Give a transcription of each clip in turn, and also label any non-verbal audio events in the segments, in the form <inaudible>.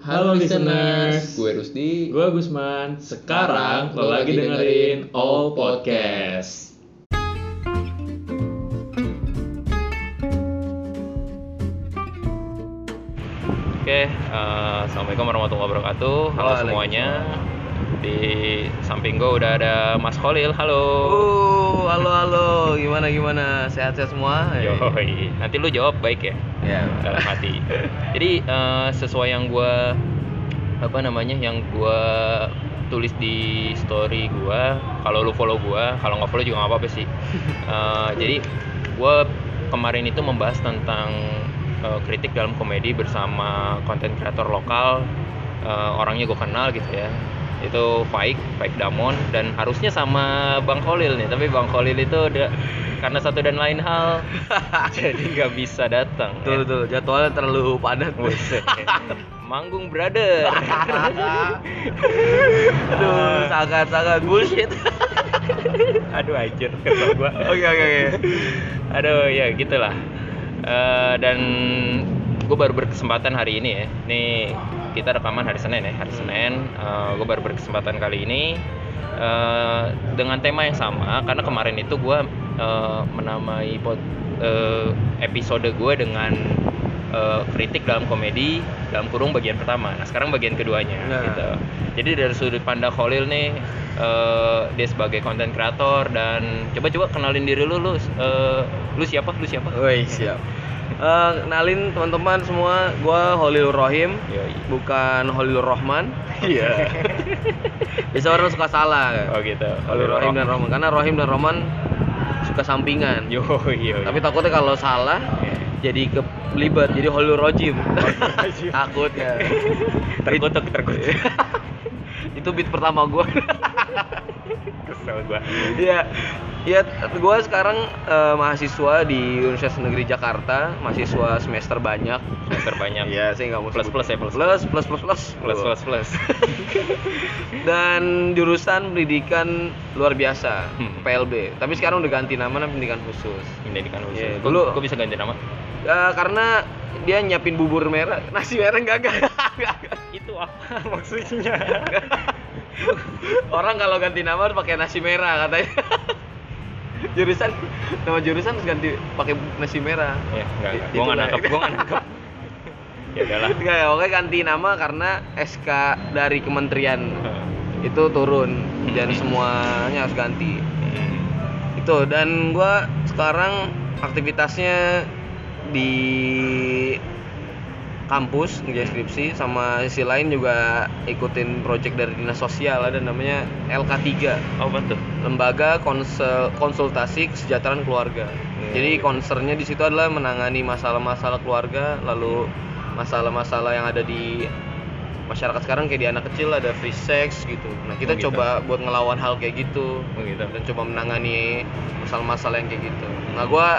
Halo listeners, gue Rusdi. gue Gusman. Sekarang lo lagi dengerin All Podcast. Oke, eh, assalamualaikum warahmatullahi wabarakatuh. Halo semuanya. Di samping gue udah ada Mas Khalil. Halo. Uh, halo halo, gimana gimana? Sehat-sehat semua? Yoi. Nanti lu jawab baik ya, Ya. dalam hati. Jadi eh, sesuai yang gue apa namanya, yang gue tulis di story gue. Kalau lu follow gue, kalau nggak follow juga nggak apa-apa sih. <laughs> Eh, jadi gue kemarin itu membahas tentang eh, kritik dalam komedi bersama konten kreator lokal. Eh, orangnya gue kenal gitu ya. Itu Faik, Faik Damon dan harusnya sama Bang Khalil nih, tapi Bang Khalil itu udah karena satu dan lain hal <laughs> jadi nggak bisa datang. Betul betul, jadwalnya terlalu padat. <laughs> Manggung brother. <laughs> Aduh, sangat sangat bullshit. Aduh anjir kata gua. Oke oke oke. Aduh ya gitulah. Eh, dan gue baru berkesempatan hari ini ya. Nih kita rekaman hari Senin ya, hari Senin. gue baru berkesempatan kali ini eh, dengan tema yang sama karena kemarin itu gue eh, menamai pod- eh, episode gue dengan eh, kritik dalam komedi dalam kurung bagian pertama. Nah sekarang bagian keduanya Nah. gitu. Jadi dari sudut pandang Khalil nih, eh, dia sebagai konten kreator dan coba-coba kenalin diri lu, lu, eh, lu siapa, lu siapa? Woi siap. Eh, kenalin teman-teman semua, gua Holil Rohim, Yoi. bukan Holil Rohman. Iya. <laughs> Biasa orang suka salah. Oh gitu. Holil Rohim dan Rohman, karena Rohim dan Rohman suka sampingan. Yo yo. Tapi takutnya kalau salah jadi kelibet jadi Holil Rojim. Takutnya. <laughs> terkutuk terkutuk. itu beat pertama gue <laughs> Kesel gua. Iya, iya. Gue sekarang eh, mahasiswa di Universitas Negeri Jakarta, mahasiswa semester banyak. Semester banyak. Iya, saya nggak mau Plus plus ya plus. plus plus plus plus Plus plus plus. <laughs> Dan jurusan pendidikan luar biasa, Hmm. PLB. Tapi sekarang udah ganti nama namanya pendidikan khusus. Ini di kan Iya, Gua- dulu- gua bisa ganti nama. Eh, karena dia nyiapin bubur merah, <laughs> nasi merah gagal. Itu apa <laughs> maksudnya? Orang kalau ganti nama harus pakai nasi merah katanya. jurusan nama jurusan harus ganti pakai nasi merah. ya, enggak, enggak. Gua nggak nangkep, gua nggak nangkep. ya udahlah. Enggak ya, oke ganti nama karena SK dari kementerian itu turun dan semuanya harus ganti. Itu dan gua sekarang aktivitasnya di kampus ngerjain skripsi sama sisi lain juga ikutin project dari dinas sosial ada namanya LK3 Oh betul. lembaga konsel, konsultasi kesejahteraan keluarga. Hmm. Jadi concernnya di situ adalah menangani masalah-masalah keluarga, lalu masalah-masalah yang ada di masyarakat sekarang kayak di anak kecil ada free sex gitu. Nah kita Oh, gitu. coba buat ngelawan hal kayak gitu Oh gitu. dan coba menangani masalah-masalah yang kayak gitu. Nah gua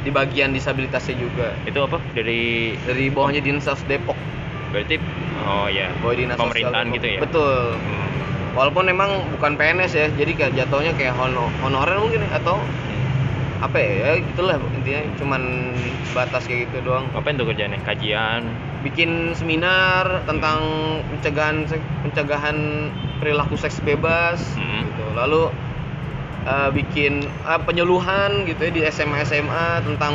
di bagian disabilitasnya juga Itu apa? Dari dari bawahnya dinas Depok. berarti oh ya. Bawah dinas Pemerintahan gitu ya. Betul. Hmm. Walaupun memang bukan PNS ya, jadi kayak jatuhnya kayak hono, honorer mungkin ya, atau apa ya, ya gitulah intinya cuman batas kayak gitu doang Apa itu kerjanya? Kajian. bikin seminar tentang pencegahan pencegahan perilaku seks bebas Hmm. gitu lalu eh, bikin eh, penyuluhan gitu ya di SMA SMA tentang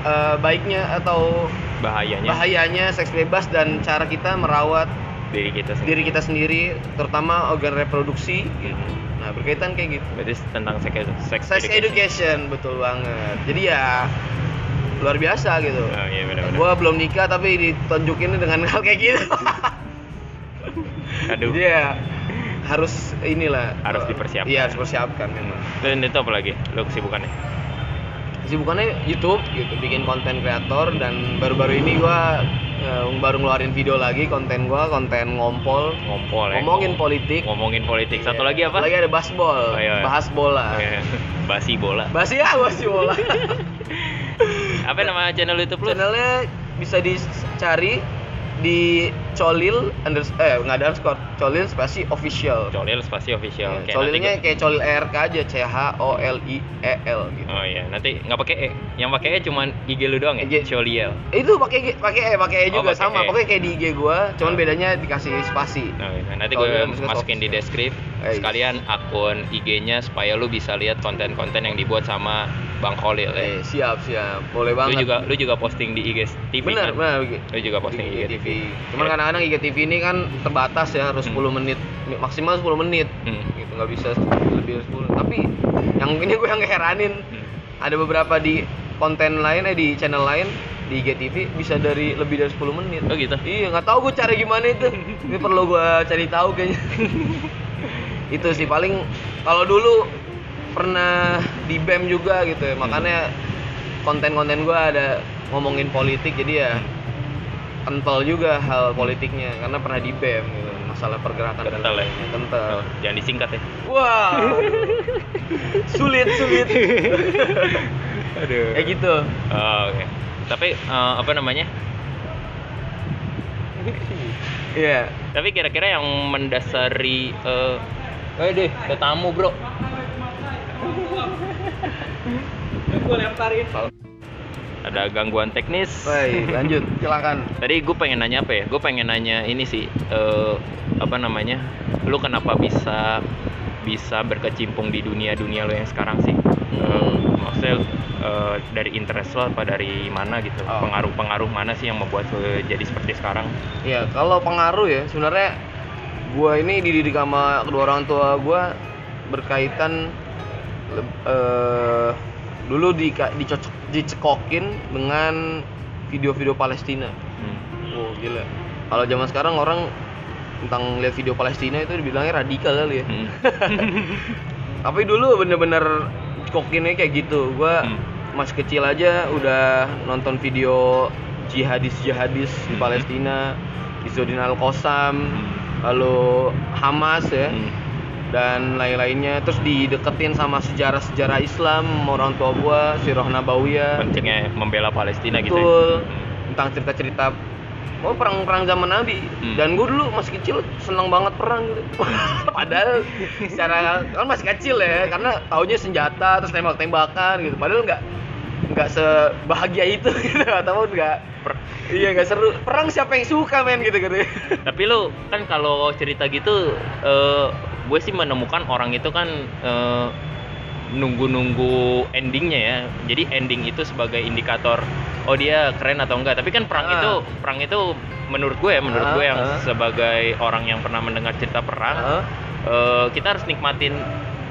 eh, baiknya atau Bahayanya bahayanya seks bebas dan cara kita merawat diri kita sendiri. diri kita sendiri terutama organ reproduksi gitu. nah berkaitan kayak gitu Berarti tentang sex, sex, sex education betul banget jadi ya luar biasa gitu Oh iya benar-benar. gua belum nikah tapi ditunjukin dengan <laughs> hal kayak gitu Aduh. jadi ya harus inilah Harus eh, dipersiapkan. iya harus persiapkan memang Dan itu apa lagi? Lo kesibukannya? kesibukannya YouTube gitu bikin konten kreator dan baru-baru ini gua eh, baru ngeluarin video lagi konten gua konten ngompol Ngompol ya. ngomongin politik Ngomongin politik. Satu Iya. lagi apa? lagi ada basbol Oh, iya. bahas bola Oh, iya. Basi bola. Basi ya, basi bola. <laughs> Apa nama channel YouTube lu? Channelnya bisa dicari di colil unders eh nggak ada underscore colil spasi official Colil spasi official. Ya, Oke, colilnya nanti kayak colil ERK aja C H O L I E L gitu Oh iya, nanti nggak pakai E. Yang pakai E cuman IG lu doang ya? IG. Coliel. itu pakai pakai E pakai E Oh, juga pakai sama E. pokoknya kayak di IG gua cuman Oh. bedanya dikasih spasi Nah, iya. nanti gue masukin di official. deskrip Eh, sekalian akun IG-nya supaya lu bisa lihat konten-konten yang dibuat sama Bang Kholil ya. eh siap siap boleh Lu banget juga lu juga posting di IG TV benar kan? benar Lu juga posting di IG TV. cuman Iya. kadang-kadang IGTV ini kan terbatas ya harus Hmm. 10 menit maksimal 10 menit Hmm. gitu nggak bisa lebih dari 10 tapi yang ini gue yang ngeheranin Hmm. ada beberapa di konten lain eh di channel lain di IGTV bisa dari lebih dari 10 menit Oh gitu. iya nggak tahu gue cari gimana itu <laughs> ini perlu gue cari tahu kayaknya <laughs> itu sih paling kalau dulu pernah di BEM juga gitu ya makanya konten-konten gue ada ngomongin politik jadi ya kental juga hal politiknya karena pernah di BEM gitu masalah pergerakan dan Kental ya? lain-lain. kental Oh, jangan disingkat ya. wah <laughs> sulit sulit Aduh. kayak gitu Oh, Oke. Tapi eh, apa namanya? Iya. Tapi kira-kira yang mendasari eh eh deh, ada tamu, Bro. Gue lemparin. Ada gangguan teknis. Baik, lanjut. Silakan. Tadi gue pengen nanya apa ya? Gue pengen nanya ini sih, eh, apa namanya? Lu kenapa bisa bisa berkecimpung di dunia dunia lo yang sekarang sih? Eh, maksudnya eh, dari interest lo apa dari mana gitu? Oh. Pengaruh-pengaruh mana sih yang membuat lo jadi seperti sekarang? Ya, kalau pengaruh ya sebenarnya gua ini dididik sama kedua orang tua gua berkaitan eh, dulu di dicocok dicekokin dengan video-video Palestina. Hmm. Oh, gila. Kalau zaman sekarang orang tentang lihat video Palestina itu dibilangnya radikal kali ya. Hmm. <laughs> Tapi dulu bener-bener kokinnya kayak gitu. Gua Hmm. masih kecil aja udah nonton video jihadis-jihadis di Hmm. Palestina, Izzuddin Al-Qassam, Hmm. Lalu Hamas ya Hmm. dan lain-lainnya. Terus dideketin sama sejarah-sejarah Islam orang tua gua, Sirah Nabawiyah. Pentingnya membela Palestina gitu. ya? Betul. Hmm. Tentang cerita-cerita Oh perang-perang zaman Nabi Hmm. dan gue dulu masih kecil seneng banget perang gitu. <laughs> Padahal secara kan masih kecil ya karena taunya senjata terus tembak-tembakan gitu. Padahal nggak nggak sebahagia itu <laughs> gitu atau nggak Per- iya nggak seru perang siapa yang suka men gitu gitu. <laughs> Tapi lu kan kalau cerita gitu, eh gue sih menemukan orang itu kan eh, nunggu-nunggu endingnya ya. Jadi ending itu sebagai indikator oh dia keren atau enggak. Tapi kan perang Ah. itu perang itu menurut gue ya, menurut Ah, gue yang ah. sebagai orang yang pernah mendengar cerita perang, Hah? eh, kita harus nikmatin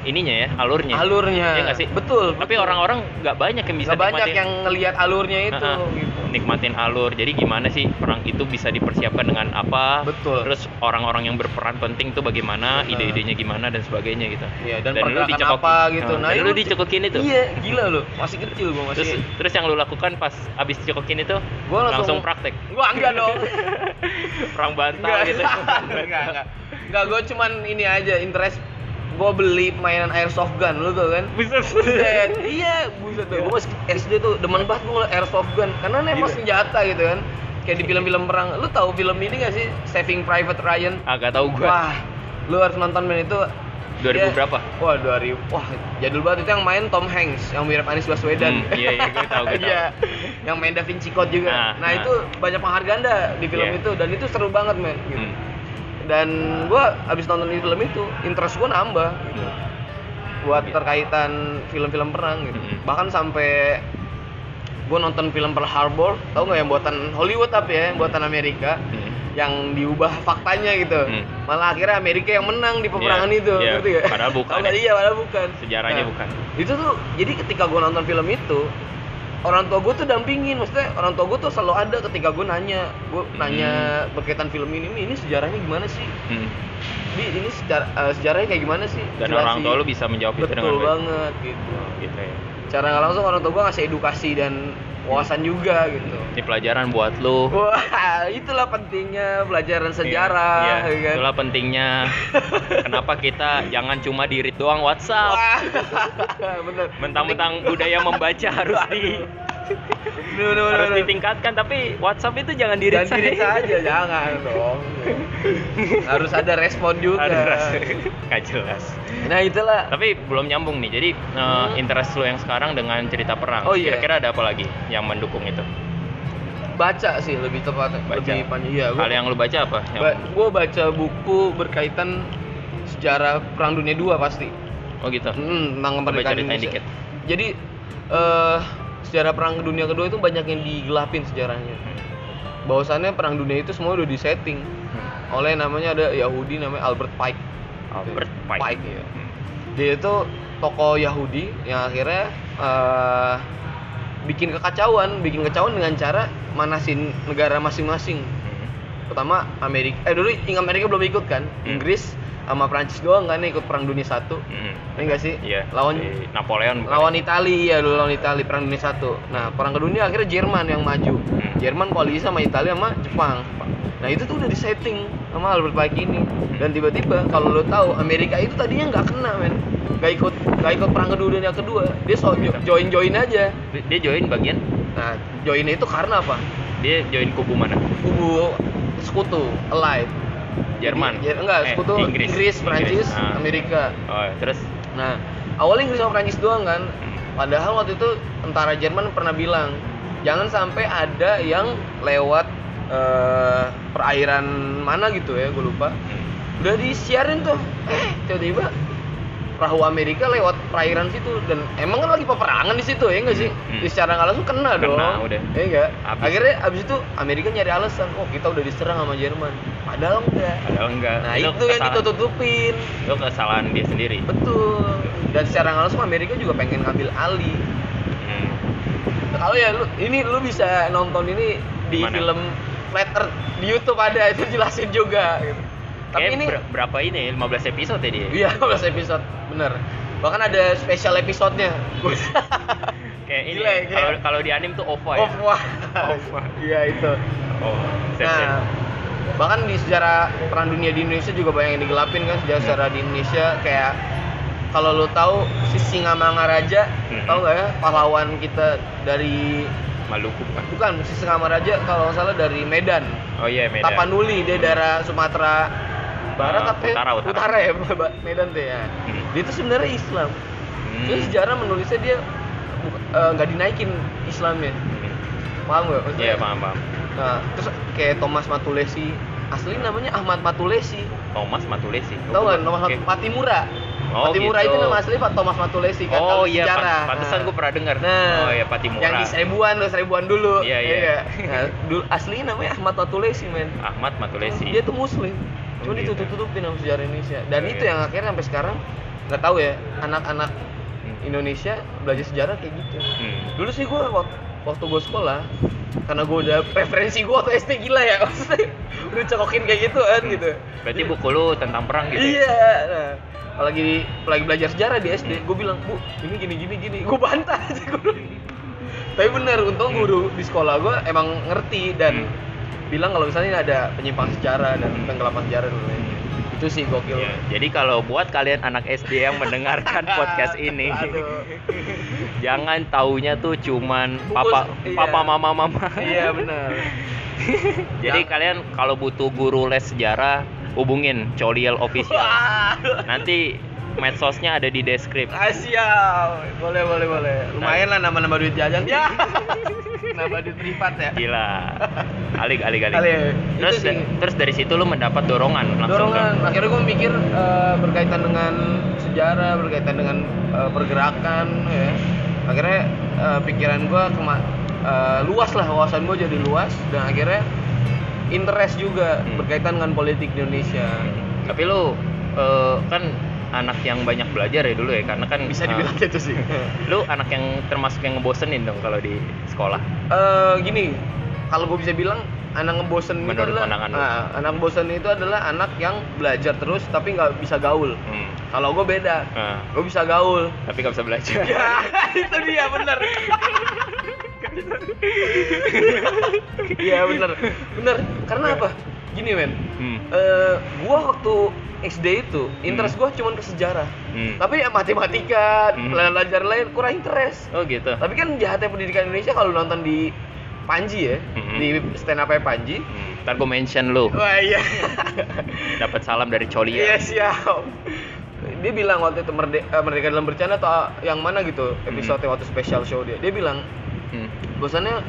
ininya ya, alurnya. alurnya. Iya nggak sih? Betul. Tapi orang-orang nggak banyak yang bisa nggak banyak nikmatin. yang ngelihat alurnya itu Heeh. gitu. nikmatin alur. Jadi gimana sih perang itu bisa dipersiapkan dengan apa? Betul. Terus orang-orang yang berperan penting tuh bagaimana, ide-idenya gimana dan sebagainya gitu. Iya, dan, lu pergerakan dicekokin- apa gitu. Nah, dan itu lu dicekokin itu. Iya, gila lu. Masih kecil gua masih. Terus terus yang lu lakukan pas abis dicekokin itu Gua langsung, langsung- praktek Gua enggak <laughs> dong. perang bantal enggak, gitu. <laughs> enggak, enggak. Enggak, gua cuman ini aja interest gua beli mainan airsoft gun lu tuh kan. Bisa Buset, iya, buset tuh. Gua masih SD tuh demen banget ngeliat airsoft gun karena nembak Gila. senjata gitu kan. Kayak di film-film perang. Lu tahu film ini gak sih? Saving Private Ryan. Agak tahu gua. Wah, lu harus nonton men itu 2000 Dia- berapa? Wah, 2000. Wah, jadul banget itu yang main Tom Hanks yang mirip Anies Baswedan. Hmm, iya, iya, gue tahu, gue <laughs> tahu. Iya. Yang main Da Vinci Code juga. Nah, Nah, nah. itu banyak penghargaan dah di film Iya. itu dan itu seru banget, men. Gitu. Hmm. Dan gua abis nonton film itu, interest gua nambah gitu. Buat terkaitan film-film perang gitu. Hmm. Bahkan sampai gua nonton film Pearl Harbor, tau nggak yang buatan Hollywood tapi ya, yang buatan Amerika Hmm. yang diubah faktanya gitu. Hmm. Malah akhirnya Amerika yang menang di peperangan Iya, itu, iya. ngerti nggak? Padahal bukan ya. Iya, padahal bukan. Sejarahnya Nah, bukan. Itu tuh, jadi ketika gua nonton film itu, orang tua gue tuh dampingin, maksudnya orang tua gue tuh selalu ada ketika gue nanya, gue Hmm. nanya berkaitan film ini, "Mi, ini sejarahnya gimana sih? Hmm. Bi, ini sejarah, eh, sejarahnya kayak gimana sih? Dan Jelasin." orang tua lu bisa menjawab itu Betul dengan baik. banget gitu. Gitu ya. Cara nggak langsung orang tua gue ngasih edukasi dan wawasan juga gitu. Ini pelajaran buat lu. Wah, itulah pentingnya pelajaran sejarah, Iya, ya kan? itulah pentingnya. Kenapa kita jangan cuma di read doang WhatsApp. Wah, <laughs> bener. Mentang-mentang budaya membaca harus di Bener, bener, harus ditingkatkan tapi WhatsApp itu jangan diri Jangan diri saja, jangan dong. Harus ada respon juga. Gak jelas Nah itulah. tapi belum nyambung nih jadi eh, Hmm. interest lu yang sekarang dengan cerita perang Oh, iya. kira-kira ada apa lagi yang mendukung itu Baca sih lebih tepat, Baca. lebih panjang. Iya, hal yang lu baca apa Yang- Ba gue baca buku berkaitan sejarah Perang Dunia II pasti. oh gitu Hmm, tentang kemerdekaan Indonesia. dikit. Jadi eh sejarah Perang Dunia Kedua itu banyak yang digelapin sejarahnya. Bahwasannya Perang Dunia itu semua udah disetting Hmm. oleh namanya ada Yahudi namanya Albert Pike. Albert Pike, Pike, iya. Hmm. Dia itu tokoh Yahudi yang akhirnya eh bikin kekacauan, bikin kekacauan dengan cara manasin negara masing-masing. Hmm. Pertama Amerika, eh dulu Amerika belum ikut kan, Hmm. Inggris sama Prancis doang kan ikut Perang Dunia Satu. Hmm. Ini enggak sih? Iya. Lawan si Napoleon bukan? lawan Italia ya dulu lawan Italia perang dunia satu nah perang kedua akhirnya Jerman yang maju Hmm. Jerman koalisi sama Italia sama Jepang nah itu tuh udah disetting sama Albert Pike ini dan tiba-tiba kalau lo tahu Amerika itu tadinya nggak kena men nggak ikut nggak ikut perang kedua dunia kedua dia so join join aja Dia- dia join bagian nah join itu karena apa dia join kubu mana kubu sekutu allied Jerman ya, enggak Eh, sekutu Inggris, Prancis Ah. Amerika oh terus Nah, awalnya Inggris sama Prancis doang kan. Hmm. Padahal waktu itu tentara Jerman pernah bilang, jangan sampai ada yang lewat eh, perairan mana gitu ya, gue lupa. Hmm. Udah disiarin tuh. Eh, tiba-tiba perahu Amerika lewat perairan situ dan emang kan lagi peperangan di situ ya enggak sih? Hmm. Di secara nggak langsung kena, Kena, dong. udah. Ya enggak? Habis. Akhirnya abis itu Amerika nyari alasan, oh kita udah diserang sama Jerman. Padahal enggak. padahal enggak Nah, itu, yang kesalahan- ditutup-tutupin. itu kesalahan dia sendiri Betul. Dan secara nggak langsung Amerika juga pengen ngambil alih. Hmm. Kalau ya lu ini lu bisa nonton ini di Mana? film Flat Earth di YouTube ada itu jelasin juga gitu. Tapi Kayak ini ber- berapa ini 15 episode ya dia iya 15 episode bener. Bahkan ada special episode-nya. <laughs> kayak ini kalau kalau di anime tuh OVA ya wah. OVA. Iya itu. oh set, set. Nah, bahkan di sejarah perang dunia di Indonesia juga banyak yang digelapin kan sejarah sejarah di Indonesia kayak kalau lo tahu si Singamangaraja Hmm. tahu nggak ya pahlawan kita dari Maluku kan bukan si Singamangaraja kalau nggak salah dari Medan oh iya Medan Tapanuli dia daerah Sumatera Barat Ah, apa ya? utara, utara. ya Medan tuh ya Hmm. dia itu sebenarnya Islam Hmm. Terus sejarah menulisnya dia eh, nggak dinaikin Islamnya Hmm. paham maksudnya iya paham paham Nah, terus kayak Thomas Matulesi, asli namanya Ahmad Matulesi. Thomas Matulesi Tahu nggak Thomas Oke. Mat- Patimura? Oh, Patimura gitu. itu nama asli Pak Thomas Matulesi kan oh kalau iya sejarah. pan- pantesan Nah. gue pernah dengar Nah, oh iya Patimura Yang di seribuan tuh seribuan dulu. Iya, ya iya. nggak? <laughs> Nah, dulu asli namanya Ahmad Matulesi, men. Ahmad Matulesi Dia tuh muslim. Cuma Oh, gitu. ditutup-tutupin sama sejarah Indonesia. Dan Oh, itu iya. yang akhirnya sampai sekarang nggak tahu ya anak-anak Hmm. Indonesia belajar sejarah kayak gitu. Hmm. Dulu sih gue waktu, waktu gue sekolah karena gue udah preferensi gue waktu SD gila ya <laughs> maksudnya udah cekokin kayak gitu kan gitu berarti buku lu tentang perang gitu ya? iya nah, apalagi apalagi belajar sejarah di SD gue bilang bu ini gini gini gini gue bantah <laughs> aja guru tapi bener untung guru di sekolah gue emang ngerti dan Hmm. bilang kalau misalnya ada penyimpanan sejarah dan penggelapan sejarah dan lain-lain itu sih gokil Iya, Jadi kalau buat kalian anak SD yang mendengarkan <laughs> podcast ini, jangan taunya tuh cuman Buku- papa iya. papa mama mama. iya benar <laughs> Jadi Jangan- kalian kalau butuh guru les sejarah hubungin Coliel official. Nanti medsosnya ada di deskripsi. Ah, siap. Boleh, boleh, boleh. Lumayan lah nama-nama duit jajan. Ya. <laughs> nama duit privat ya. Gila. Alik alik alik. Alik. Terus terus dari situ lu mendapat dorongan langsung Dorongan. ke- Akhirnya gue mikir eh, berkaitan dengan sejarah, berkaitan dengan eh, pergerakan ya. Akhirnya eh, pikiran gue kema eh, luas lah, wawasan gue jadi luas dan akhirnya interest juga Hmm. berkaitan dengan politik Indonesia. Tapi lu eh, kan anak yang banyak belajar ya dulu ya karena kan Bisa eh, dibilang gitu sih. <laughs> lu anak yang termasuk yang ngebosenin dong kalau di sekolah eh gini, kalau gue bisa bilang anak ngebosen itu adalah nah, anak ngebosen itu adalah anak yang belajar terus tapi nggak bisa gaul. hmm. Kalau gue beda, Nah, gue bisa gaul. tapi gak bisa belajar <laughs> ya itu dia bener. <laughs> <laughs> Iya bener, bener. Karena apa? Gini men, Hmm. eh gua waktu SD itu interest gua cuma ke sejarah. Hmm. Tapi ya matematika, Hmm. pelajaran lain kurang interest. Oh gitu. Tapi kan jahatnya pendidikan Indonesia kalau nonton di Panji ya, Hmm. di stand up Panji. Hmm. Ntar gue mention lu. Wah iya. <laughs> Dapat salam dari Coli Iya ya. siap. Dia bilang waktu itu merde- eh, Merdeka dalam bercanda atau yang mana gitu episode waktu special show dia. Dia bilang Hmm. bahwasannya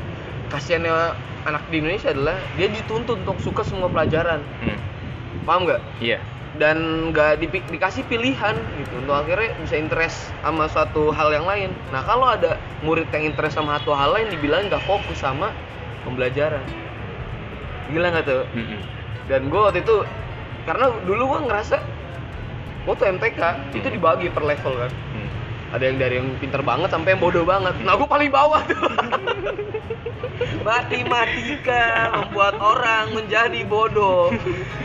kasihannya anak di Indonesia adalah dia dituntut untuk suka semua pelajaran. Hmm. Paham nggak? Iya. dan nggak dipi- dikasih pilihan gitu untuk akhirnya bisa interest sama suatu hal yang lain. Nah kalau ada murid yang interest sama satu hal lain dibilang nggak fokus sama pembelajaran. Gila nggak tuh? Hmm. Dan gue waktu itu karena dulu gue ngerasa waktu MTK itu Hmm. dibagi per level kan. Hmm. Ada yang dari yang pinter banget sampai yang bodoh banget. Nah gue paling bawah tuh. <laughs> Matematika membuat orang menjadi bodoh.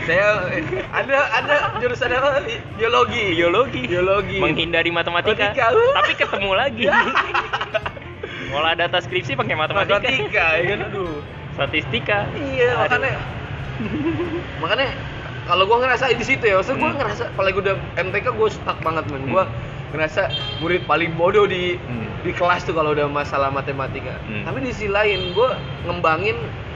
Saya ada ada jurusan apa? Biologi. Biologi. Biologi. Menghindari matematika, Matematika, <laughs> tapi ketemu lagi. <laughs> Ngolah data skripsi pakai matematika. Matematika, ya kan? Aduh. Statistika. Iya, Aduh. makanya makanya kalau gua ngerasa di situ ya, maksudnya gua Hmm. ngerasa apalagi udah MTK gua stuck banget men. Gua ngerasa murid paling bodoh di Hmm. di kelas tuh kalau udah masalah matematika. Hmm. Tapi di sisi lain gua ngembangin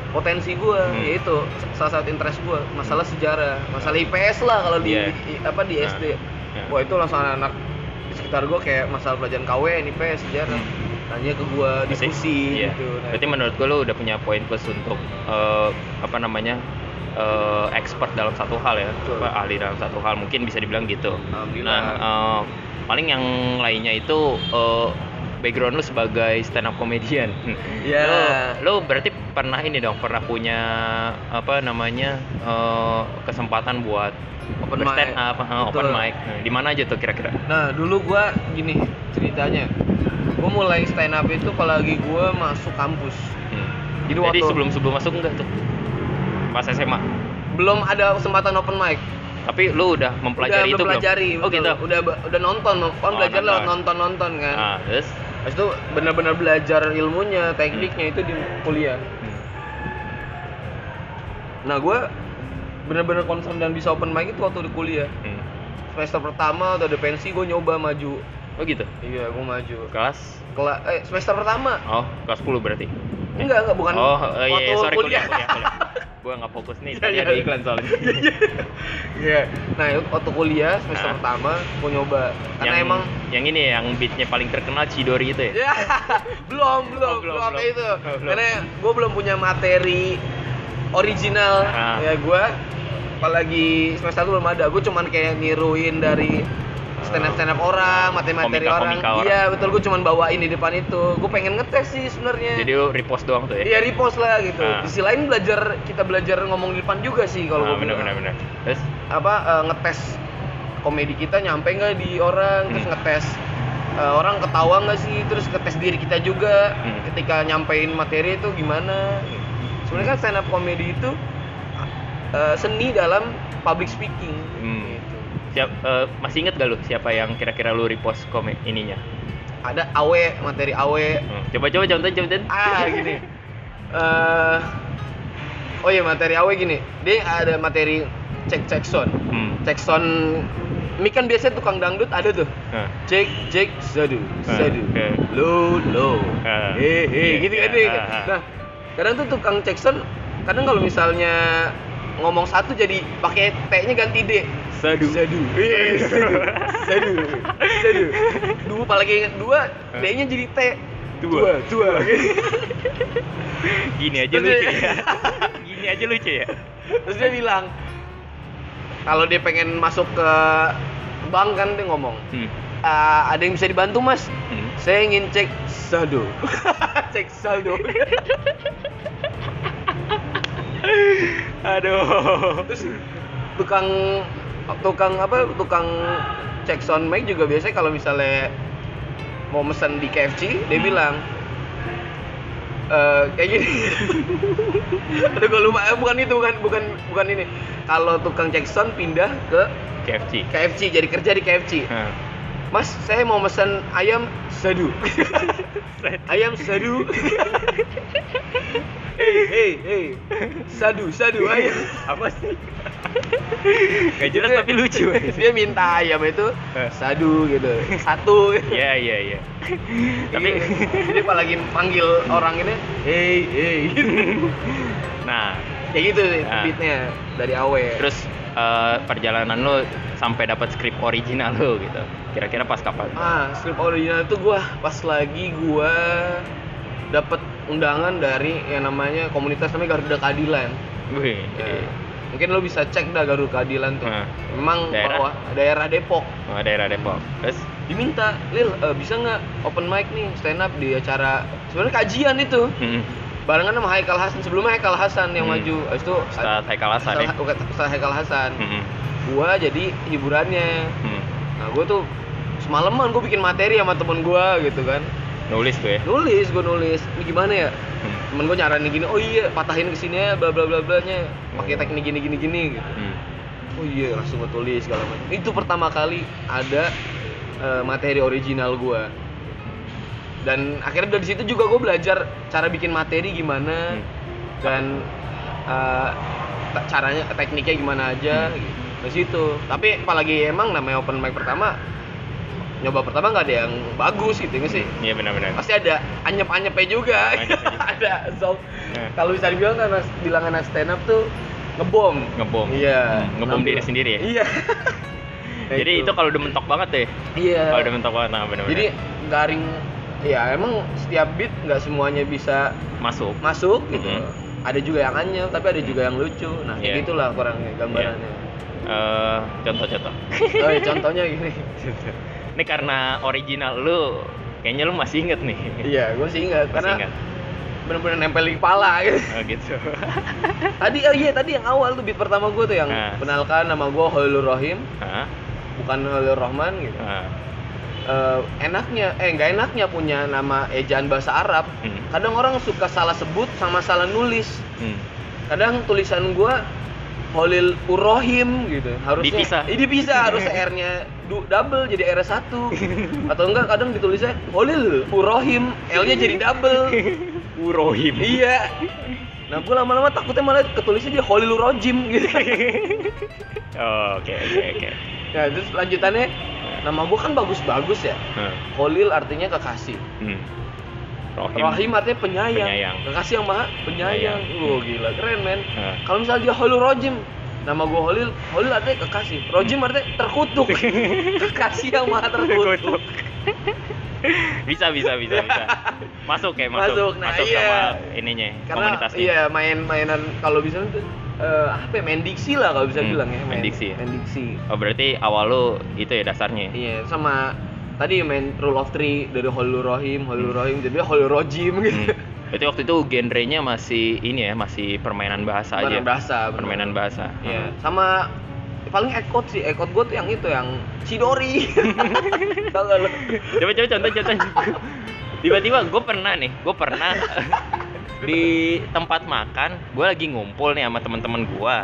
potensi gua Hmm. yaitu salah satu interest gua masalah sejarah, masalah IPS lah kalau di, Iya. di- apa di Nah, SD. ya. Wah, itu langsung anak-anak di sekitar gua kayak masalah pelajaran KW, IPS, sejarah. Hmm. Tanya ke gua Berarti- diskusi iya. gitu. Nah, Berarti menurut gue lu udah punya poin plus untuk eh, apa namanya eh, expert dalam satu hal ya, Betul. ahli dalam satu hal mungkin bisa dibilang gitu. Nah, eh, paling yang lainnya itu eh, background lu sebagai stand up comedian. Ya. <laughs> Lu, lu berarti pernah ini dong, pernah punya apa namanya eh, kesempatan buat Open stand up, eh, open mic. Nah, di mana aja tuh kira-kira? Nah dulu gua gini ceritanya, gua mulai stand up itu apalagi gua masuk kampus. Hmm. Jadi Jadi waktu- sebelum sebelum masuk enggak tuh? Pas SMA. Belum ada kesempatan open mic. Tapi lu udah udah, mempelajari itu belum. Oh gitu. Udah udah nonton, kan Oh, belajar lewat nonton. nonton-nonton kan. Ah, terus? Habis itu benar-benar belajar ilmunya, tekniknya itu di kuliah. Hmm. Nah gua benar-benar concern dan bisa open mic itu waktu di kuliah. Hmm. Semester pertama udah ada pensi, gue nyoba maju. Oh gitu. Iya, gue maju. Kelas? Kelas eh semester pertama. Oh, kelas 10 berarti. Enggak, enggak bukan. oh, eh, iya, iya, sorry kuliah, kuliah, kuliah. <laughs> Gua nggak fokus nih, Iya, tadi iya. ada iklan soalnya. <laughs> Iya. Nah, itu waktu kuliah semester Ah. pertama gue nyoba. Karena yang, emang yang ini ya, yang beatnya paling terkenal Chidori itu ya? belum <laughs> belum Oh, belum, belum, belum. itu. Oh, belum. Karena gue belum punya materi original. Ah. Ya gue apalagi semester itu belum ada. Gue cuman kayak niruin dari stand up stand up orang, materi-materi orang. Orang. Iya, betul gue cuman bawain di depan itu. Gue pengen ngetes sih sebenarnya. Jadi repost doang tuh ya? Iya repost lah gitu. Ah. Di sisi lain belajar kita belajar ngomong di depan juga sih kalau ah, gua bener, bilang. bener, bener. Terus? apa eh, ngetes komedi kita nyampe nggak di orang terus Hmm. ngetes eh, orang ketawa nggak sih terus ngetes diri kita juga Hmm. ketika nyampein materi itu gimana sebenarnya kan stand up comedy itu eh, seni dalam public speaking Hmm. Siap, eh, masih inget gak lu siapa yang kira-kira lu repost komen ininya? ada awe materi awe Hmm. Coba coba contohin contohin. ah gini Eh, oh iya materi awe gini dia ada materi cek cek sound Hmm. cek sound mic kan biasanya tukang dangdut ada tuh cek cek sadu Ah, sadu oke. low low hehe gitu Iya, kan ah, ah. nah kadang tuh tukang cek sound kadang kalau misalnya ngomong satu jadi pakai t nya ganti d Sadu. sadu Eh, sadu sadu sadu dua apalagi dua d nya jadi t Dua. dua Gini aja Terus lucu ya. Gini aja lucu ya. terus dia bilang kalau dia pengen masuk ke bank kan dia ngomong Hmm. "Ah, ada yang bisa dibantu mas Hmm. Saya ingin cek saldo. <laughs> cek saldo. <laughs> Aduh. Terus tukang tukang apa? Tukang cek sound mic juga biasanya kalau misalnya mau mesen di KFC, dia Hmm. bilang eh kayak gini. <laughs> Aduh gue lupa, Eh, bukan itu bukan bukan bukan ini. Kalau tukang cek sound pindah ke KFC. KFC, jadi kerja di KFC. Nah. Mas, saya mau pesan ayam sadu. <laughs> ayam sadu. <laughs> Hei, hei, hei. Sadu, sadu <laughs> ayam. Apa sih? Gak jelas Dia- tapi lucu. <laughs> Dia minta ayam itu Eh. sadu gitu. Satu. Iya iya iya. Tapi jadi pas lagi panggil orang ini, hei, hei. <laughs> nah Kayak gitu Nah. beatnya dari awe. terus eh, perjalanan lo sampai dapat skrip original lo gitu. Kira-kira pas kapan? Ah, skrip original itu gua pas lagi gua dapat undangan dari yang namanya komunitas namanya Garuda Keadilan. Wih. Ya, mungkin lo bisa cek dah Garuda Keadilan tuh. Nah. Memang Daerah? bawah daerah Depok. Oh, daerah Depok. Terus Diminta, Lil, eh, bisa nggak open mic nih stand up di acara sebenarnya kajian itu. hmm, Barengan sama Haikal Hasan. Sebelumnya Haikal Hasan yang Hmm. maju. Habis itu Ustadz Haikal Hasan ya. setelah Haikal Hasan. Hmm, Gua jadi hiburannya. hmm. Nah, gue tuh semalaman gue bikin materi sama temen gue gitu kan. Nulis gue. Nulis, gue nulis. Ini gimana ya? Hmm. Temen gue nyaranin gini, oh iya patahin ke sini ya, bla bla bla bla nya, pakai teknik gini gini gini gitu. Hmm. Oh iya, langsung gue tulis segala macam. Itu pertama kali ada eh, materi original gue. Dan akhirnya dari situ juga gue belajar cara bikin materi gimana Hmm. dan ta- caranya tekniknya gimana aja Hmm. gitu. Dari situ. Tapi apalagi emang namanya open mic pertama nyoba pertama nggak ada yang bagus gitu nggak sih? Iya benar-benar. pasti ada anyep-anyepnya juga Anyep-anyep <laughs> juga. ada so Nah. kalau bisa dibilang kan bilang anak stand up tuh ngebom Ngebom. iya Hmm, ngebom diri sendiri ya? iya <laughs> Jadi itu kalau udah mentok banget deh. iya Kalau udah mentok banget nah benar-benar. jadi garing ya emang setiap beat nggak semuanya bisa masuk. masuk gitu Mhm. ada juga yang anyep tapi ada juga yang lucu nah Iya. kayak gitulah kurangnya gambarannya Eh, contoh-contoh. oh, ya, contohnya gini <laughs> Ini karena original lu kayaknya lu masih inget nih. iya gue sih ingat Masih karena ingat. bener-bener nempel di kepala gitu Oh gitu. <laughs> tadi oh iya tadi yang awal tuh beat pertama gue tuh yang Nah. kenalkan nama gue Holul Rohim Hah? bukan Holul Rahman gitu Hah. Eh, enaknya eh nggak enaknya punya nama ejaan bahasa Arab Hmm. kadang orang suka salah sebut sama salah nulis Hmm. kadang tulisan gue Holil Urohim gitu harusnya Dipisah. Eh, dipisah harus R-nya double jadi R1 <laughs> atau enggak kadang ditulisnya Holil Urohim L-nya jadi double Urohim. iya nah gue lama-lama takutnya malah ketulisnya dia Holil Urojim gitu <laughs> Oke oke oke. nah terus lanjutannya nama gue kan bagus-bagus ya Hah. Holil artinya kekasih Hmm. Rohim. Rahim artinya penyayang. Penyayang. Kekasih yang maha penyayang. Wah gila keren men. Hah. Kalau misalnya dia Holil Rojim, nama gua Holil, Holil artinya kekasih. Rojim artinya terkutuk. <laughs> kekasih yang maha terkutuk. bisa bisa bisa bisa. <laughs> Masuk kayak masuk. Masuk, nah masuk iya. sama ininya Karena komunitasnya. iya main-mainan kalau bisa tuh eh, apa ya, main diksi lah kalau bisa Hmm, bilang ya. main diksi ya? Main diksi. Oh berarti awal lu itu ya dasarnya. Iya, sama tadi main rule of three dari Holil Rohim, Holil Rohim jadi Holil Rojim gitu. Hmm. Berarti waktu itu genrenya masih ini ya, masih permainan bahasa aja. Permainan bahasa, bener. Permainan bahasa. Iya, sama paling ekot sih, ekot gue tuh yang itu yang Sidori. <laughs> Tahu gak lo? Coba coba contoh contoh. Tiba-tiba gue pernah nih, gue pernah <laughs> di tempat makan, gue lagi ngumpul nih sama teman-teman gue.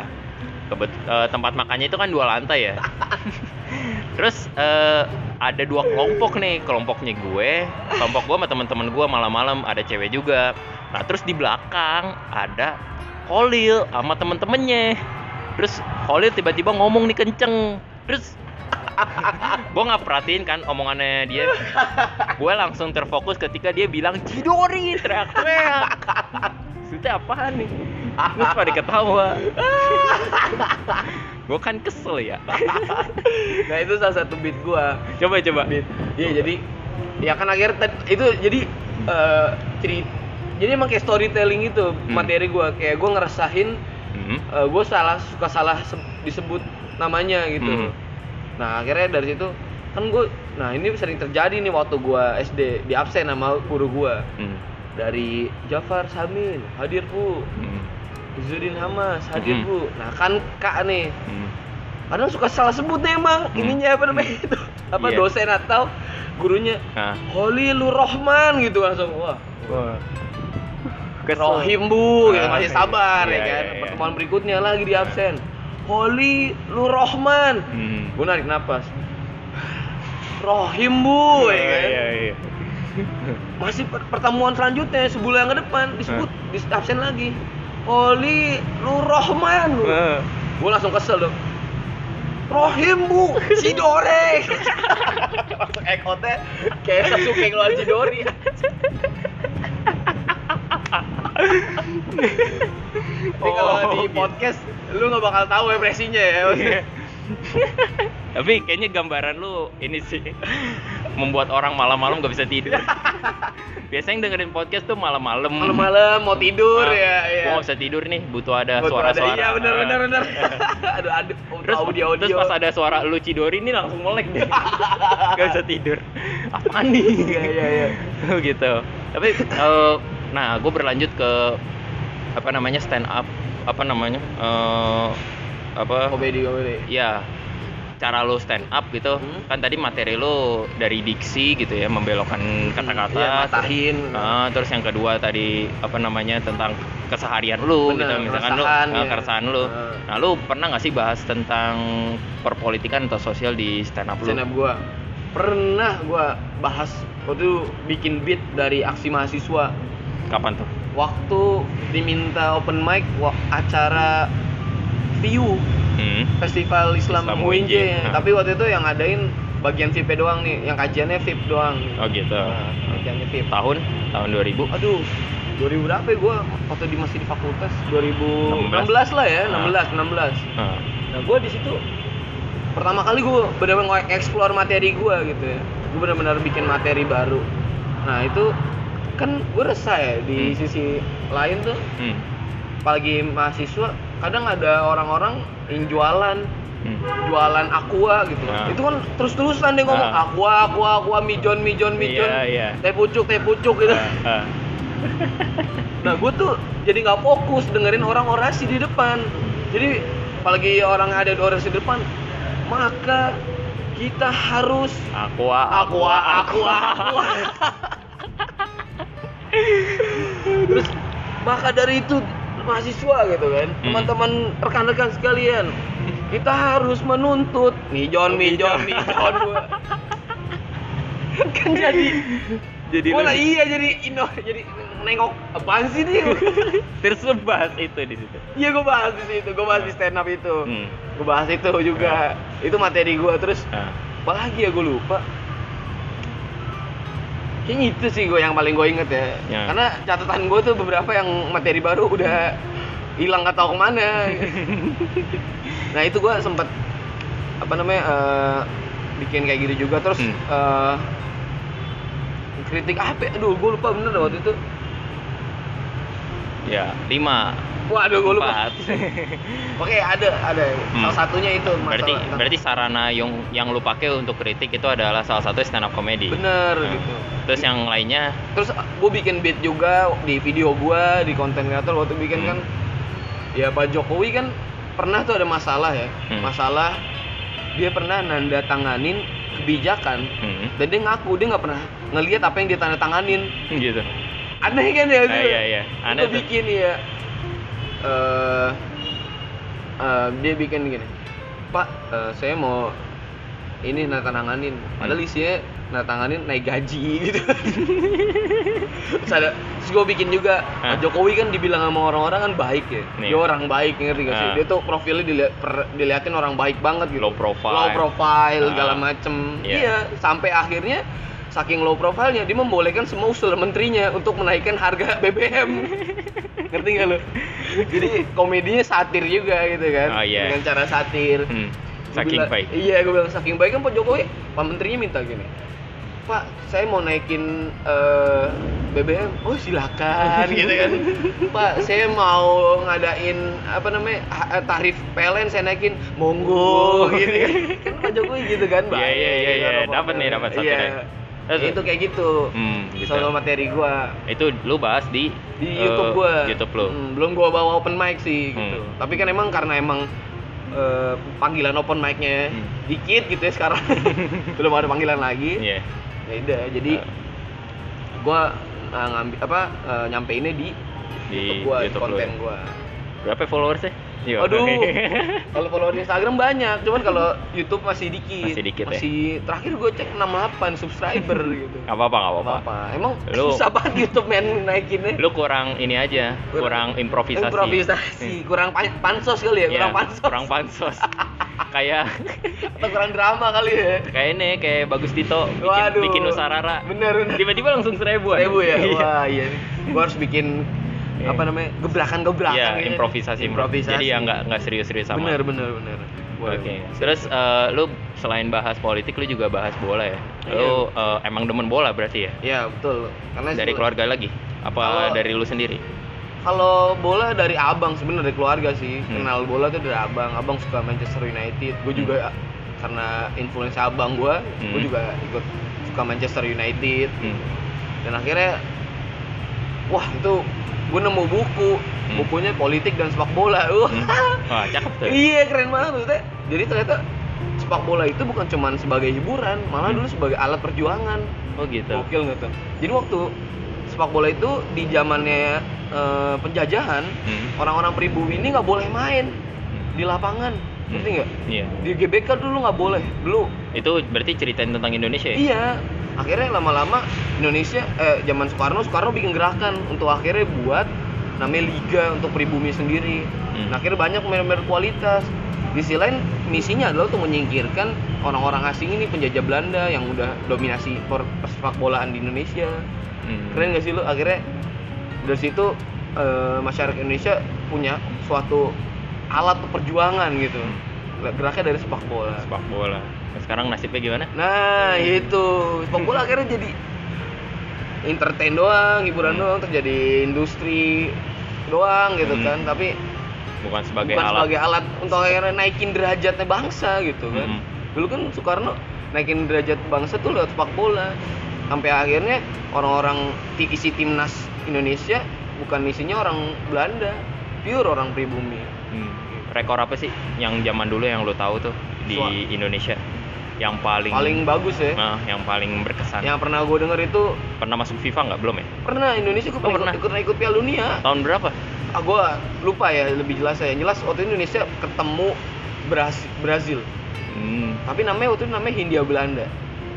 Kebet eh, tempat makannya itu kan dua lantai ya. <laughs> Terus eh, ada dua kelompok nih, kelompoknya gue, kelompok gue sama teman-teman gue malam-malam ada cewek juga. Nah terus di belakang ada Holil sama temen-temennya. Terus Holil tiba-tiba ngomong nih kenceng. Terus <laughs> gue nggak perhatiin kan omongannya dia gue langsung terfokus ketika dia bilang Cidori teriak-teriak itu apaan nih terus pada ketawa gue kan kesel ya nah itu salah satu beat gue. coba coba Beat. Iya jadi ya kan akhirnya itu jadi eh cerita jadi emang kayak storytelling itu Hmm. materi gue kayak gue ngerasain Hmm. gue salah suka salah se- disebut namanya gitu. Hmm. Nah akhirnya dari situ kan gue nah ini sering terjadi nih waktu gue SD di absen sama guru gue Hmm. dari Jafar Samin hadir bu Hmm. Izzuddin Hamas hadir Mhm. bu nah kan kak nih Hmm. kadang suka salah sebut nih emang Hmm. ininya apa namanya itu <laughs> apa Iya. dosen atau gurunya Nah. Holilur Rahman gitu langsung wah Wah. Rohim bu gitu Ah, masih sabar iya, ya kan iya, iya. pertemuan berikutnya lagi di absen Holilur Rahman Hmm. gue narik napas Rohim bu Oh, ya kan? iya iya masih per- pertemuan selanjutnya sebulan yang ke depan disebut di absen lagi Oli lu Rohman lu. Eh, gue langsung kesel dong Rohim bu. <laughs> Sidore. Langsung ekotnya kayak Sasuke keluar Sidori. <laughs> Ini kalau Oh, di gitu. podcast lu nggak bakal tahu ekspresinya ya. Iya. Tapi kayaknya gambaran lu ini sih membuat orang malam-malam gak bisa tidur. <laughs> Biasanya yang dengerin podcast tuh malam-malam. malam-malam mau tidur Ah, ya ya Gua gak bisa tidur nih, butuh ada suara-suara. iya benar benar benar <laughs> aduh aduh Terus, audio audio terus pas ada suara lu Cidori ini langsung melek deh. gak bisa tidur. Apaan nih? Iya, iya, iya. <laughs> gitu. Tapi eh, nah, gue berlanjut ke apa namanya stand up apa namanya eh apa komedi komedi ya cara lo stand up gitu Hmm. kan tadi materi lo dari diksi gitu ya membelokkan kata-kata Iya, matahin. Ah, terus yang kedua tadi apa namanya tentang keseharian Bener, gitu misalkan ah, ya. keresahan lu Ah. nah lu pernah nggak sih bahas tentang perpolitikan atau sosial di stand up lu stand up gua pernah gua bahas waktu itu bikin beat dari aksi mahasiswa kapan tuh waktu diminta open mic acara view hmm. festival Islam, Islam UNJ UNJ. Nah. tapi waktu itu yang ngadain bagian VIP doang nih yang kajiannya VIP doang oh gitu nah, kajiannya VIP tahun tahun 2000 aduh 2000 berapa ya gua waktu di masih di fakultas 2016 lah ya 16 16 Ah. Nah, gue di situ pertama kali gue benar-benar explore materi gue gitu ya. Gue benar-benar bikin materi baru. Nah itu kan gue resah ya di Hmm. sisi lain tuh, Hmm. apalagi mahasiswa, kadang ada orang-orang yang jualan Hmm. jualan aqua gitu Nah. itu kan terus-terusan dia ngomong Nah. aqua aqua aqua mijon mijon mijon Iya, iya. teh pucuk teh pucuk gitu Ah, ah. <laughs> Nah gue tuh jadi nggak fokus dengerin orang orasi di depan. Jadi apalagi orang ada di orasi di depan, maka kita harus aqua aqua aqua aqua. <laughs> Terus maka dari itu mahasiswa gitu kan, Hmm. teman-teman rekan-rekan sekalian, kita harus menuntut mijon mijon mijon gua. <laughs> kan jadi jadi lah iya jadi ino jadi nengok apaan sih dia <laughs> terus lu bahas itu di situ iya gue bahas di situ gue bahas di stand up itu Hmm. gue bahas itu juga itu materi gue terus Ah. apalagi ya gue lupa kayaknya itu sih gue yang paling gue inget ya. Ya. karena catatan gue tuh beberapa yang materi baru udah hilang gak tau ke mana <laughs> nah itu gue sempet apa namanya eh, bikin kayak gitu juga terus Hmm. eh, kritik apa ya? aduh gue lupa bener waktu itu ya lima. Waduh gue lupa. <laughs> Oke ada ada. Hmm. salah satunya itu masalah berarti berarti sarana yang yang lu pakai untuk kritik itu adalah salah satu stand up comedy. Bener Hmm. gitu. Terus yang lainnya? Terus gue bikin beat juga di video gue di konten kreator waktu bikin Hmm. kan ya Pak Jokowi kan pernah tuh ada masalah ya. Hmm. masalah dia pernah nanda tanganin kebijakan hmm, dan dia ngaku dia nggak pernah ngelihat apa yang dia tanda tanganin gitu aneh kan ya Ah, iya, iya. Aneh bikin ya. Eh eh, dia bikin gini. Pak eh, saya mau ini nanda tanganin padahal Hmm. isinya nanda tanganin naik gaji gitu. <laughs> Terus ada terus gue bikin juga. Jokowi kan dibilang sama orang-orang kan baik ya. Nih. dia orang baik ngerti gak sih? Dia tuh profilnya dilihat per- diliatin orang baik banget gitu. Low profile. low profile segala macem. Iya. iya sampai akhirnya saking low profilnya dia membolehkan semua usul menterinya untuk menaikkan harga <laughs> BBM ngerti gak lo jadi komedinya satir juga gitu kan Oh, iya. dengan cara satir. Hmm, saking bilang- baik. iya gue bilang saking baik kan Pak Jokowi Pak Menterinya minta gini Pak saya mau naikin eh, BBM oh silakan <laughs> gitu kan. Pak saya mau ngadain apa namanya ha- tarif PLN saya naikin. Monggo gitu kan. Kan Pak Jokowi gitu kan Iya, iya, iya, iya. Baik, Dapat nih, dapat satu iya itu kayak gitu hmm, gitu soal materi gua itu lu bahas di di eh, YouTube gua. YouTube lu Hmm, belum gua bawa open mic sih gitu. Hmm. Tapi kan emang karena emang eh, panggilan open mic-nya Hmm. dikit gitu ya sekarang. <laughs> <laughs> belum ada panggilan lagi. Iya. Ya udah, jadi Eh. gua eh, ngambil apa eh, nyampeinnya di, Di YouTube gua, YouTube lu konten ya. gua. berapa followersnya Yo. Aduh. <laughs> Kalau follower di Instagram banyak, cuman kalau YouTube masih dikit. Masih dikit ya? Masih terakhir gue cek 68 subscriber <laughs> gitu. Gak apa-apa, gak Apa apa-apa. apa? Emang Lu- susah banget YouTube men naikinnya. Lu kurang ini aja, kurang improvisasi. Improvisasi, kurang pan- pansos kali ya, Iya, kurang pansos. kurang pansos. <laughs> kayak Atau kurang drama kali ya. kayak ini kayak Bagus Tito bikin Waduh. bikin Nusarara. Bener bener. Tiba-tiba langsung seribuan. Seribu ya. Iya. Wah iya. Gua harus bikin Iya. apa namanya gebrakan-gebrakan. Iya, kayaknya. improvisasi, improvisasi. Jadi ya nggak nggak serius-serius sama. Bener bener bener. Oke. Boleh. Terus eh, lu selain bahas politik, lu juga bahas bola ya? Lu eh, emang demen bola berarti ya? Iya betul. Karena Dari keluarga lagi? Apa Kalau- dari lu sendiri? Kalau bola dari abang sebenarnya dari keluarga sih. Hmm. Kenal bola tuh dari abang. Abang suka Manchester United. Gue juga karena influence abang gue, gue Hmm. juga ikut suka Manchester United. Hmm. Dan akhirnya, wah itu gue nemu buku, Hmm. bukunya politik dan sepak bola. <laughs> Wah, Hmm. Wah, cakep tuh. iya keren banget tuh. Teh. Jadi ternyata sepak bola itu bukan cuman sebagai hiburan, malah Hmm. dulu sebagai alat perjuangan. Oh gitu. Gokil tuh? Jadi waktu sepak bola itu di zamannya eh, penjajahan, Hmm. orang-orang pribumi ini nggak boleh main di lapangan, ngerti nggak? Iya. Di GBK dulu nggak boleh, dulu. Itu berarti ceritain tentang Indonesia ya? Iya. Akhirnya lama-lama Indonesia, eh zaman Soekarno, Soekarno bikin gerakan untuk akhirnya buat namanya liga untuk pribumi sendiri. Hmm. Nah, akhirnya banyak pemain-pemain berkualitas. Di sisi lain misinya adalah untuk menyingkirkan orang-orang asing ini penjajah Belanda yang udah dominasi per persepak bolaan di Indonesia Hmm. keren gak sih lu akhirnya dari situ eh, masyarakat Indonesia punya suatu alat perjuangan gitu geraknya dari sepak bola Sepak bola. Nah, sekarang nasibnya gimana? nah itu sepak bola akhirnya jadi entertain doang hiburan Hmm. doang terjadi industri doang gitu Hmm. kan tapi Bukan sebagai bukan alat. sebagai alat untuk akhirnya naikin derajatnya bangsa gitu kan Hmm. dulu kan Soekarno naikin derajat bangsa tuh lewat sepak bola sampai akhirnya orang-orang isi timnas Indonesia bukan isinya orang Belanda pure orang pribumi Hmm. Rekor apa sih yang zaman dulu yang lu tahu tuh di Wah. Indonesia? Yang paling paling bagus ya Nah, yang paling berkesan. yang pernah gue denger itu Pernah masuk FIFA nggak? Belum ya? pernah Indonesia ikut, Oh, pernah. ikut, ikut Piala Dunia Tahun berapa? ah gue lupa ya lebih jelas ya Yang jelas waktu Indonesia ketemu Brazil, Brazil Hmm. tapi namanya waktu itu namanya Hindia Belanda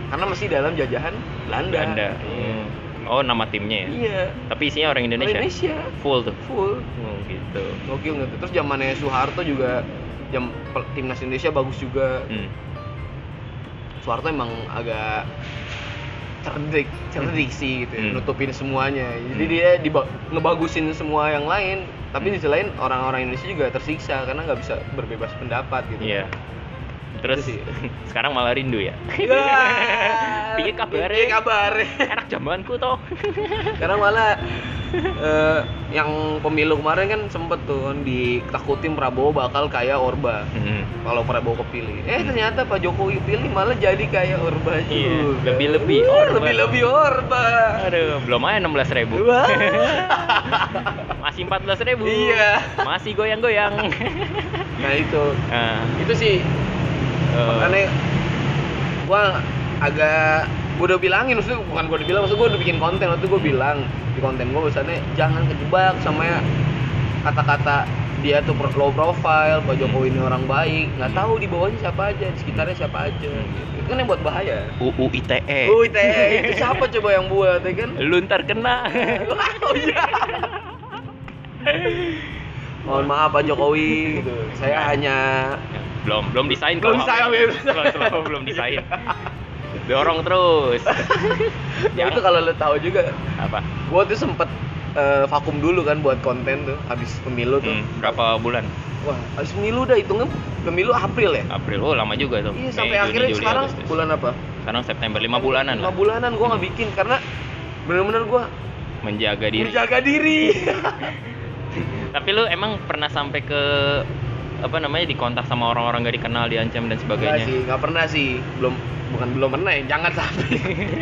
karena masih dalam jajahan Belanda Belanda. Iya. Hmm. Oh, nama timnya ya? Iya. Tapi isinya orang Indonesia. Indonesia. Full tuh. Full. Oh, gitu. Gokil nggak tuh? Terus zamannya Soeharto juga jam timnas Indonesia bagus juga. Hmm. Soeharto emang agak cerdik, cerdik sih gitu, ya, Hmm. nutupin semuanya. Jadi Hmm. dia diba- ngebagusin semua yang lain. Tapi di sisi lain orang-orang Indonesia juga tersiksa karena nggak bisa berbebas pendapat gitu. Iya. Terus <laughs> sekarang malah rindu ya. Ya, <laughs> Piye kabare? piye kabare? Enak zamanku toh. <laughs> Karena malah eh, yang pemilu kemarin kan sempet tuh kan ditakutin Prabowo bakal kayak Orba Hmm. kalau Prabowo kepilih. Eh ternyata Pak Jokowi pilih malah jadi kayak Orba Iya, juga. lebih-lebih Wah, Orba. Lebih-lebih Orba. Aduh, belum aja 16 ribu. Wah. Masih 14 ribu. Iya. Masih goyang-goyang. Nah itu, nah, itu sih eh, makanya gua agak gue udah bilangin maksudnya bukan gue udah bilang maksud gue udah bikin konten waktu gue bilang di konten gue misalnya jangan kejebak sama kata-kata dia tuh low profile Pak Jokowi ini orang baik nggak tahu di bawahnya siapa aja di sekitarnya siapa aja gitu. itu kan yang buat bahaya UU ITE. oh itu itu siapa coba yang buat ya kan Lu ntar kena. oh iya mohon maaf Pak Jokowi gitu saya hanya belum belum desain Belum desain, belum. belum desain. Dorong terus. <laughs> Ya itu kalau lo tahu juga apa? gue tuh sempet eh, vakum dulu kan buat konten tuh habis pemilu tuh. Hmm, berapa bulan? Wah habis pemilu udah hitungnya pemilu April ya? April oh lama juga tuh. Iya Mei, sampai Juni, akhirnya Juli, sekarang Agustus. bulan apa? Sekarang September lima bulanan lima bulanan gue nggak Hmm. bikin karena bener-bener gue menjaga diri. Menjaga diri. <laughs> Tapi lu emang pernah sampai ke apa namanya dikontak sama orang-orang gak dikenal diancam dan sebagainya? sih nggak pernah sih. Belum bukan belum pernah ya jangan sampai.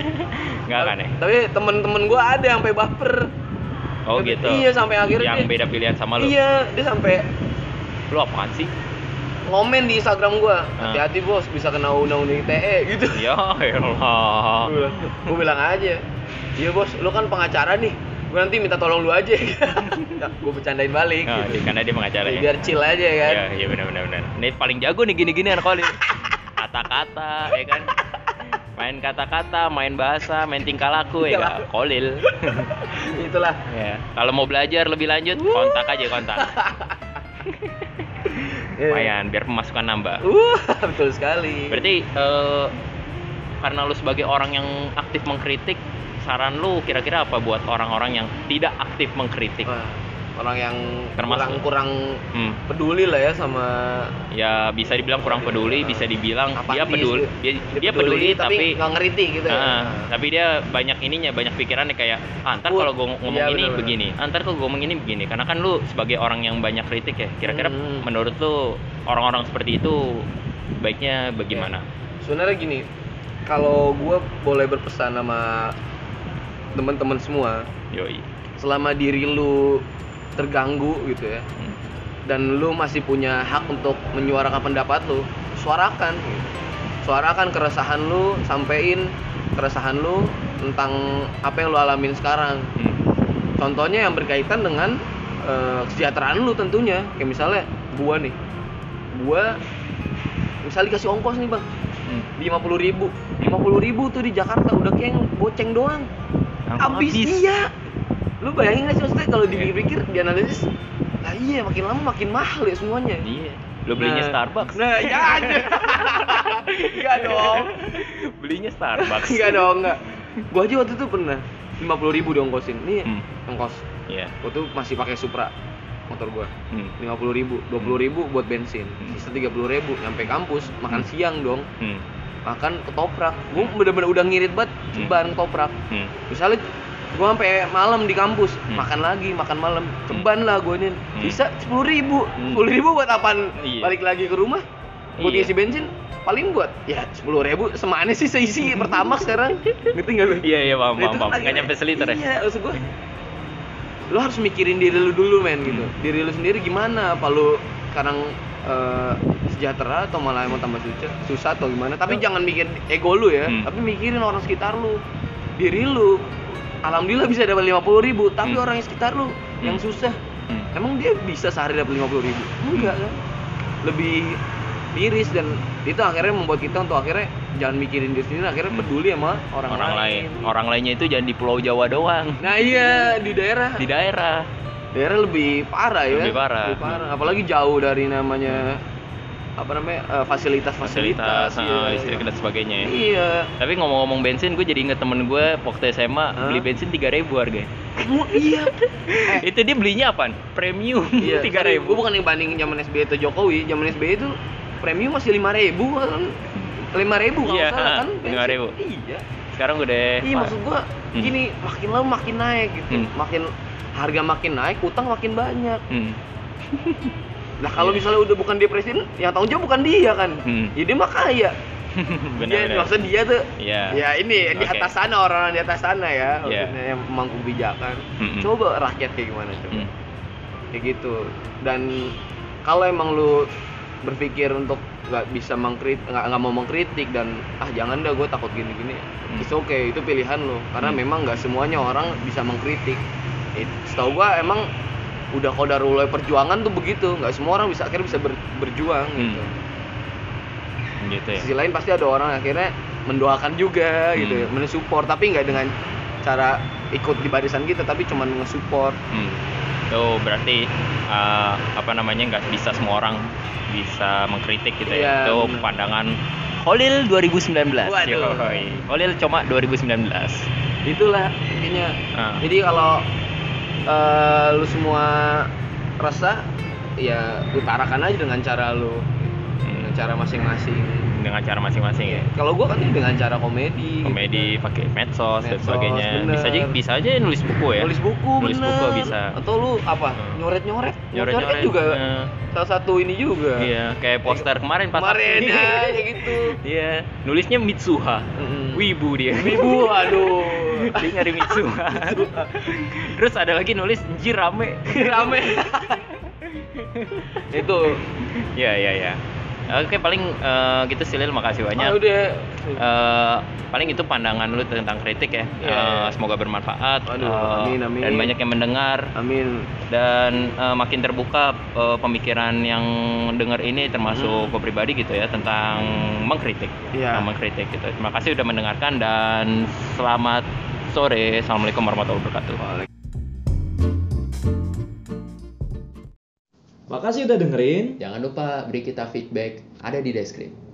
<laughs> Nggak kan ya? Tapi temen-temen gue ada yang sampai baper. Oh gitu? iya sampai akhirnya yang dia- beda pilihan sama lu? Iya dia sampai lu apaan sih? Ngomen di Instagram gue Ah. hati-hati bos bisa kena undang-undang ITE gitu. Ya elah gue bilang aja. Iya bos lu kan pengacara nih gue nanti minta tolong lu aja <laughs> gue bercandain balik Oh, gitu. karena dia pengacara ya. biar chill aja kan Iya, iya benar benar benar. Ini paling jago nih gini-gini anak Kolil. Kata-kata, ya kan? Main kata-kata, main bahasa, main tingkah laku ya, kan? Kolil. <laughs> itulah ya. Kalau mau belajar lebih lanjut, kontak aja kontak. <laughs> Lumayan, biar pemasukan nambah. uh betul sekali Berarti eh, karena lu sebagai orang yang aktif mengkritik, saran lu kira-kira apa buat orang-orang yang tidak aktif mengkritik? Wah, orang yang Termasuk- kurang kurang Hmm. peduli lah ya sama Ya bisa dibilang kurang peduli, bisa dibilang dia Apatis peduli, gitu. dia, dia peduli, tapi nggak ngerti gitu ya Ah, tapi dia banyak ininya, banyak pikirannya kayak ah, ntar Uh, kalau gue ngomong iya, ini begini, ah, ntar kalau gue ngomong ini begini. Karena kan lu sebagai orang yang banyak kritik ya, kira-kira Hmm. menurut lu orang-orang seperti itu baiknya bagaimana? sebenarnya gini kalau gue boleh berpesan sama teman-teman semua Yoi. selama diri lu terganggu gitu ya Hmm. dan lu masih punya hak untuk menyuarakan pendapat lu suarakan gitu. suarakan keresahan lu sampein keresahan lu tentang apa yang lu alamin sekarang Hmm. contohnya yang berkaitan dengan eh, kesejahteraan lu tentunya kayak misalnya gua nih gua misalnya dikasih ongkos nih bang. Lima puluh ribu. Lima puluh ribu tuh di Jakarta udah kayak goceng doang. Habis. iya. Lu bayangin gak sih maksudnya kalau Iya. dipikir-pikir dianalisis lah iya makin lama makin mahal ya semuanya. Iya. Lu belinya Nah, Starbucks. nah <laughs> ya aja enggak dong. Belinya Starbucks. enggak dong enggak gua aja waktu itu pernah lima puluh ribu diongkosin nih Hmm. ongkos. Iya. gua tuh masih pakai Supra motor gua Hmm. lima puluh ribu dua puluh ribu buat bensin Hmm. sisa tiga puluh ribu nyampe kampus makan Hmm. siang dong Hmm. makan ketoprak gua bener-bener udah ngirit banget Hmm. ceban ketoprak Hmm. misalnya gua sampai malam di kampus Hmm. makan lagi makan malam ceban lah gua ini Hmm. bisa sepuluh ribu Hmm. sepuluh ribu buat apaan Iya. balik lagi ke rumah buat Iya. isi bensin paling buat ya sepuluh ribu semana sih seisi pertama sekarang <laughs> ngerti nggak lu Iya iya paham Nah, paham Nggak nyampe seliter ya. iya maksud lu harus mikirin diri lu dulu men gitu Hmm. diri lu sendiri gimana apa lu sekarang eh, sejahtera atau malah emang tambah susah susah atau gimana tapi Oh. jangan mikir ego lu ya Hmm. tapi mikirin orang sekitar lu diri lu alhamdulillah bisa dapat lima puluh ribu tapi Hmm. orang yang sekitar lu yang Hmm. susah Hmm. emang dia bisa sehari dapat lima puluh ribu enggak kan lebih miris dan itu akhirnya membuat kita untuk akhirnya jangan mikirin diri sendiri akhirnya peduli sama orang, Orang, lain. Orang lainnya itu jangan di Pulau Jawa doang. nah iya di daerah Di daerah. daerah lebih parah ya Lebih parah. Lebih parah. apalagi jauh dari namanya apa namanya eh, fasilitas-fasilitas Fasilitas, ah, listrik dan sebagainya ya. iya Tapi ngomong-ngomong bensin, gue jadi inget temen gue waktu SMA Hah? beli bensin 3000 harganya. Kamu iya <laughs> eh, Itu dia belinya apaan? Premium iya <laughs> 3000. gue bukan yang banding zaman SBY atau Jokowi zaman SBY itu premium masih lima ribu kan lima ribu kalau nggak salah kan <laughs> lima ribu. iya Sekarang udah iya maksud gua Hmm. gini makin lama makin naik gitu Hmm. makin harga makin naik utang makin banyak Hmm. <laughs> Nah kalau misalnya udah bukan dia presiden, yang tanggung jawab bukan dia kan. Hmm. Ya dia mah kaya. <laughs> benar dia, maksud dia tuh Iya. ya ini di Oke. atas sana orang di atas sana ya, maksudnya yang pemangku kebijakan. Mm-mm. Coba rakyat kayak gimana coba. Hmm. Kayak gitu. Dan kalau emang lu berpikir untuk nggak bisa mengkritik nggak nggak mau mengkritik dan ah jangan dah gue takut gini gini Hmm. itu oke itu pilihan lo karena Hmm. memang nggak semuanya orang bisa mengkritik It, setahu gua emang udah kodarullah perjuangan tuh begitu nggak semua orang bisa akhirnya bisa ber- berjuang gitu Hmm. Gitu ya. sisi lain pasti ada orang akhirnya mendoakan juga gitu ya Hmm. mensupport tapi nggak dengan cara ikut di barisan kita tapi cuma nge-support Hmm. Tuh berarti uh, apa namanya nggak bisa semua orang bisa mengkritik gitu ya. Iya, Itu benar. pandangan Holil 2019. Waduh. Holil cuma 2019. itulah intinya Ah. jadi kalau eh, lu semua resah ya utarakan aja dengan cara lu dengan Hmm. cara masing-masing Dengan cara masing-masing ya. kalau gua kan dengan cara komedi Komedi pakai medsos, dan Medsos, sebagainya. bener. Bisa aja bisa aja nulis buku ya. nulis buku Nulis bener. buku bisa. atau lu apa Hmm. nyoret nyoret Nyoret-nyoret juga salah satu ini juga Iya, kayak poster kemarin pas kemarin ya <laughs> kayak gitu Iya, nulisnya Mitsuha. Mm. Wibu dia. Wibu, aduh. <laughs> dia nyari Mitsuha. <laughs> Terus ada lagi nulis Anjir rame. rame itu Ya, ya, ya. Oke, paling eh, gitu sih Lil, makasih banyak. Ah, udah. Eh, paling itu pandangan lu tentang kritik ya. Iya, Eh, iya. semoga bermanfaat. Aduh, eh, amin, amin. Dan banyak yang mendengar Amin. dan eh, makin terbuka eh, pemikiran yang dengar ini termasuk gue pribadi gitu ya tentang mengkritik. Hmm. Iya. Tentang mengkritik gitu. Terima kasih udah mendengarkan dan selamat sore. Assalamualaikum warahmatullahi wabarakatuh. Makasih udah dengerin. Jangan lupa beri kita feedback ada di deskripsi.